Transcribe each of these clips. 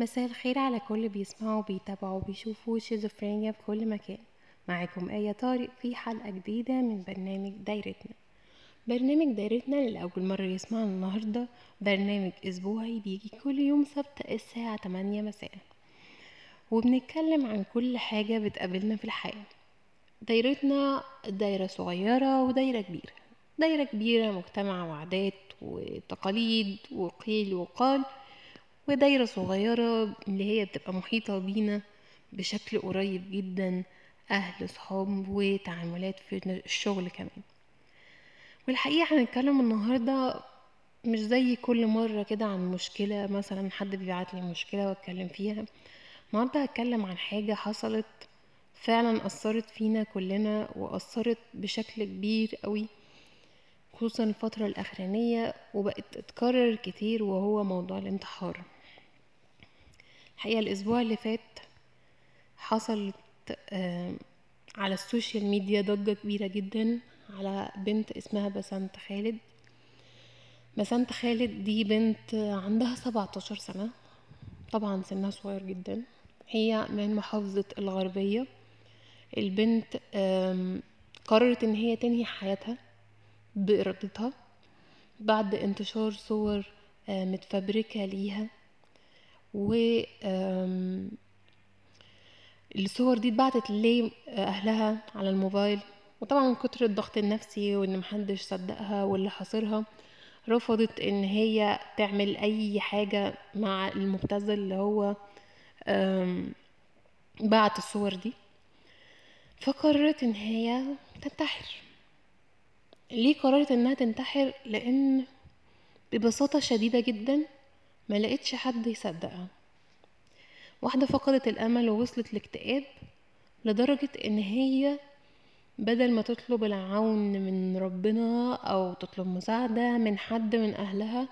مساء الخير على كل بيسمعوا وبيتابعوا وبيشوفوا شيزوفرينيا في كل مكان. معاكم آية طارق في حلقة جديدة من برنامج دايرتنا. برنامج دايرتنا لأول مرة يسمعنا النهاردة برنامج أسبوعي بيجي كل يوم سبت الساعة 8 مساء. وبنتكلم عن كل حاجة بتقابلنا في الحياة. دايرتنا دايرة صغيرة ودايرة كبيرة. دايرة كبيرة مجتمع وعادات وتقاليد وقيل وقال. ودايرة صغيرة اللي هي بتبقى محيطة بينا بشكل قريب جدا أهل صحاب وتعاملات في الشغل كمان. والحقيقة هنتكلم النهاردة مش زي كل مرة كده عن مشكلة مثلا حد بيبعتلي مشكلة وأتكلم فيها. النهاردة هتكلم عن حاجة حصلت فعلا أثرت فينا كلنا وأثرت بشكل كبير قوي خصوصا الفترة الأخرانية وبقت تتكرر كتير وهو موضوع الانتحار. الحقيقة الأسبوع اللي فات حصلت على ال social media ضجة كبيرة جدا على بنت اسمها بسنت خالد. بسنت خالد دي بنت عندها 17 سنة طبعا سنها صغير جدا. هي من محافظة الغربية. البنت قررت إن هي تنهي حياتها بإرادتها. بعد انتشار صور متفبركة ليها و الصور دي اتبعتت لأهلها على الموبايل. وطبعا من كتر الضغط النفسي وإن محدش صدقها واللي حاصرها رفضت إن هي تعمل أي حاجة مع المبتذل اللي هو بعت الصور دي. فقررت إن هي تنتحر. ليه قررت إنها تنتحر؟ لأن ببساطة شديدة جدا ما لقيتش حد يصدقها. واحدة فقدت الأمل ووصلت لاكتئاب لدرجة إن هي بدل ما تطلب العون من ربنا أو تطلب مساعدة من حد من أهلها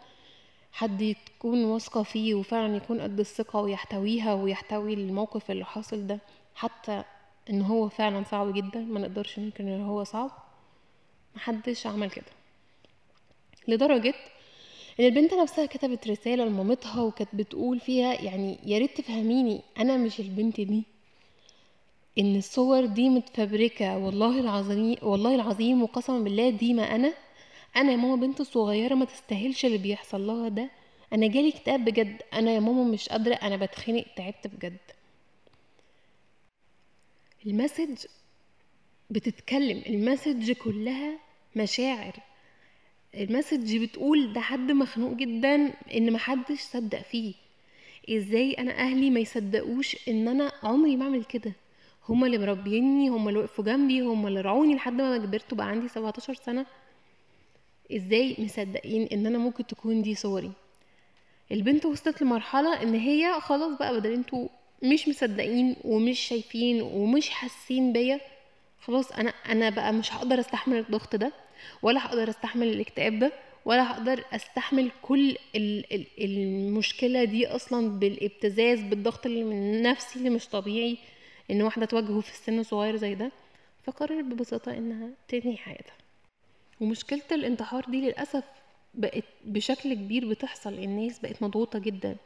حد تكون واثقة فيه وفعلا يكون قد الثقة ويحتويها ويحتوي الموقف اللي حاصل ده حتى إن هو فعلا صعب جدا ما نقدرش ننكر إن هو صعب. محدش عمل كده. لدرجة إن البنت نفسها كتبت رسالة لمامتها وكانت بتقول فيها يعني يا ريت تفهميني أنا مش البنت دي. إن الصور دي متفبركة والله العظيم والله العظيم وقسما بالله دي ما أنا. أنا يا ماما بنت صغيرة ما تستاهلش اللي بيحصل لها ده. أنا جالي اكتئاب بجد. أنا يا ماما مش قادرة أنا بتخنق تعبت بجد. ال message بتتكلم ال message كلها مشاعر. ال message بتقول ده حد مخنوق جدا إن محدش صدق فيه. إزاي أنا أهلي ما يصدقوش إن أنا عمري ما أعمل كده؟ هما اللي مربيني هما اللي وقفوا جنبي هما اللي رعوني لحد ما كبرت وبقى عندي 17 سنة. إزاي مصدقين إن أنا ممكن تكون دي صوري؟ البنت وصلت لمرحلة إن هي خلاص بقى بدل أنتوا مش مصدقين ومش شايفين ومش حاسين بيا خلاص أنا أنا بقى مش هقدر أستحمل الضغط ده. ولا هقدر أستحمل الاكتئاب ده ولا هقدر أستحمل كل المشكلة دي أصلا بالابتزاز بالضغط اللي من نفسي اللي مش طبيعي إن واحدة تواجهه في السن صغير زي ده. فقررت ببساطة إنها تنهي حياتها. ومشكلة الانتحار دي للأسف بقت بشكل كبير بتحصل. الناس بقت مضغوطة جدا.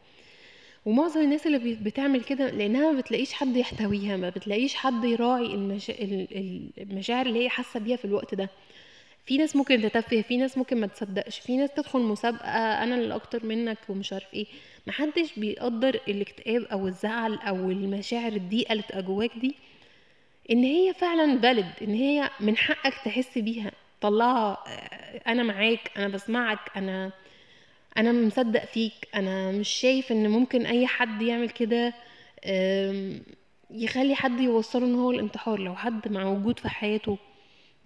ومعظم الناس اللي بتعمل كده لأنها ما بتلاقيش حد يحتويها ما بتلاقيش حد يراعي المشا... المشاعر اللي هي حاسة بيها في الوقت ده. في ناس ممكن تتفه في ناس ممكن ما تصدقش في ناس تدخل مسابقة أنا اللي أكتر منك ومش عارف إيه. محدش بيقدر الاكتئاب أو الزعل أو المشاعر الضيقه اللي تبقى جواك دي إن هي فعلا بلد إن هي من حقك تحس بيها. طلعها أنا معاك أنا بسمعك أنا أنا مصدق فيك أنا مش شايف إن ممكن أي حد يعمل كده يخلي حد يوصله إن هو الانتحار. لو حد مع وجود في حياته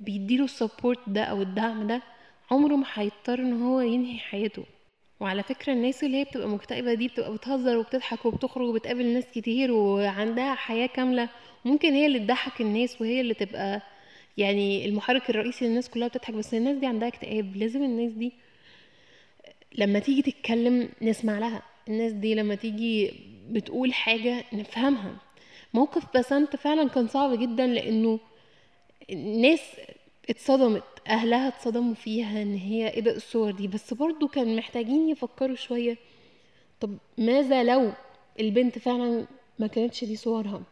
بيديله السبورت ده أو الدعم ده عمره ما هيضطر إن هو ينهي حياته. وعلى فكرة الناس اللي هي بتبقى مكتئبة دي بتبقى بتهزر وبتضحك وبتخرج وبتقابل ناس كتير وعندها حياة كاملة ممكن هي اللي تضحك الناس وهي اللي تبقى يعني المحرك الرئيسي للناس كلها بتضحك. بس الناس دي عندها اكتئاب. لازم الناس دي لما تيجي تتكلم نسمع لها. الناس دي لما تيجي بتقول حاجة نفهمها. موقف بسنت فعلا كان صعب جدا لأنه الناس اتصدمت أهلها اتصدموا فيها إن هي إيه ده الصور دي بس برضو كان محتاجين يفكروا شوية طب ماذا لو البنت فعلا ما كانتش دي صورها؟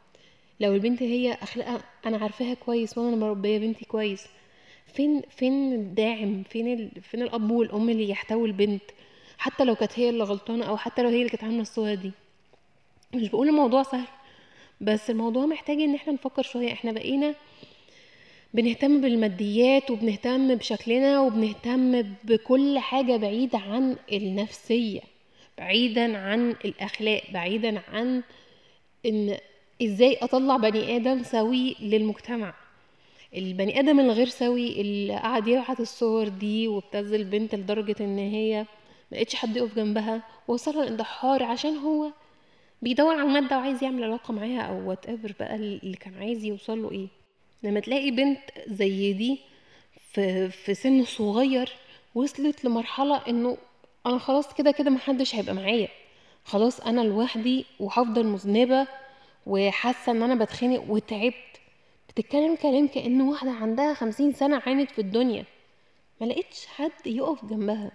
لو البنت هي أخلاقها أنا عارفاها كويس وأنا مربية بنتي كويس فين فين الداعم؟ فين ال... فين الأب والأم اللي يحتوي البنت؟ حتى لو كانت هي اللي غلطانة أو حتى لو هي اللي كانت عاملة الصور دي. مش بقول الموضوع سهل بس الموضوع محتاج إن إحنا نفكر شوية إحنا بقينا بنهتم بالماديات وبنهتم بشكلنا وبنهتم بكل حاجة بعيدة عن النفسية بعيدا عن الأخلاق بعيدا عن إن إزاي أطلع بني آدم سوي للمجتمع. البني آدم الغير سوي اللي قعد يبعت الصور دي وابتز البنت لدرجة إن هي ملقتش حد يقف جنبها وصلها للانتحار عشان هو بيدور على المادة وعايز يعمل علاقة معاها أو whatever بقى اللي كان عايز يوصله إيه. لما تلاقي بنت زي دي في, في سن صغير وصلت لمرحلة إنه أنا خلاص كده كده محدش هيبقى معايا. خلاص أنا لوحدي وهفضل مذنبة وحاسة إن أنا بتخنق وتعبت. بتتكلم كلام كأن واحدة عندها خمسين سنة عانت في الدنيا. ما لقيتش حد يقف جنبها.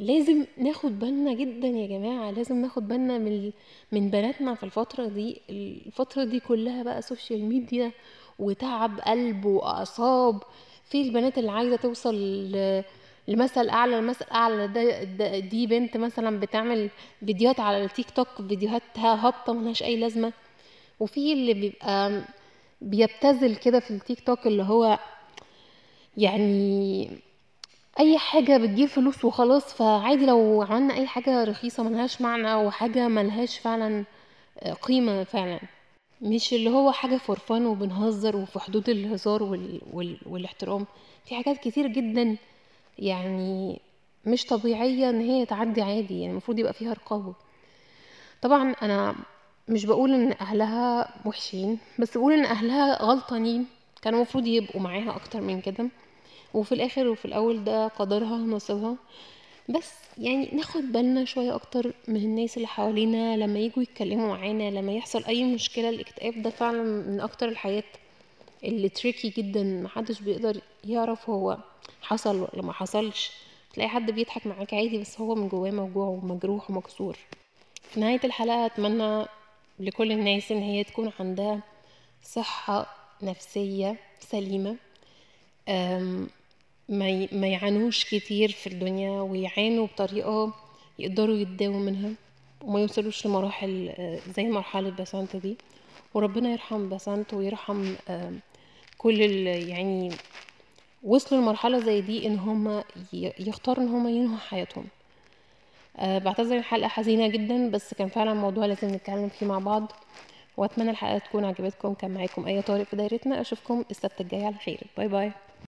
لازم ناخد بالنا جدا يا جماعة لازم ناخد بالنا من من بناتنا في الفترة دي. الفترة دي كلها بقى social media وتعب قلب وأعصاب. في البنات اللي عايزة توصل لمثل أعلى المثل أعلى ده, دي بنت مثلا بتعمل فيديوهات على التيك توك فيديوهاتها هابطة ملهاش أي لازمة. وفي اللي بيبقى بيبتذل كده في التيك توك اللي هو يعني أي حاجة بتجيب فلوس وخلاص فعادي لو عملنا أي حاجة رخيصة ملهاش معنى وحاجة ملهاش فعلا قيمة فعلا. مش اللي هو حاجة فورفان وبنهزر وفي حدود الهزار وال... وال... والاحترام. في حاجات كتير جدا يعني مش طبيعية إن هي تعدي عادي يعني المفروض يبقى فيها رقابة. طبعا أنا مش بقول إن أهلها وحشين بس بقول إن أهلها غلطانين. كانوا المفروض يبقوا معاها أكتر من كده. وفي الآخر وفي الأول ده قدرها ونصيبها. بس يعني ناخد بالنا شوية أكتر من الناس اللي حوالينا لما يجوا يتكلموا معانا لما يحصل أي مشكلة الاكتئاب ده فعلا من أكتر الحاجات اللي تريكي جدا محدش بيقدر يعرف هو حصل ولا ما حصلش. تلاقي حد بيضحك معاك عادي بس هو من جواه موجوع ومجروح ومكسور. في نهاية الحلقة أتمنى لكل الناس إن هي تكون عندها صحة نفسية سليمة. ما يعانوش كتير في الدنيا ويعانوا بطريقة يقدروا يتداووا منها وما يوصلوش لمراحل زي مرحلة بسنت دي. وربنا يرحم بسنت ويرحم كل يعني وصلوا لمرحلة زي دي إن هم يختاروا إن هم ينهوا حياتهم. بعتذر الحلقة حزينة جدا بس كان فعلا موضوع لازم نتكلم فيه مع بعض. وأتمنى الحلقة تكون عجبتكم كان معاكم آية طارق في دايرتنا. أشوفكم السبت الجاي على خير. باي باي.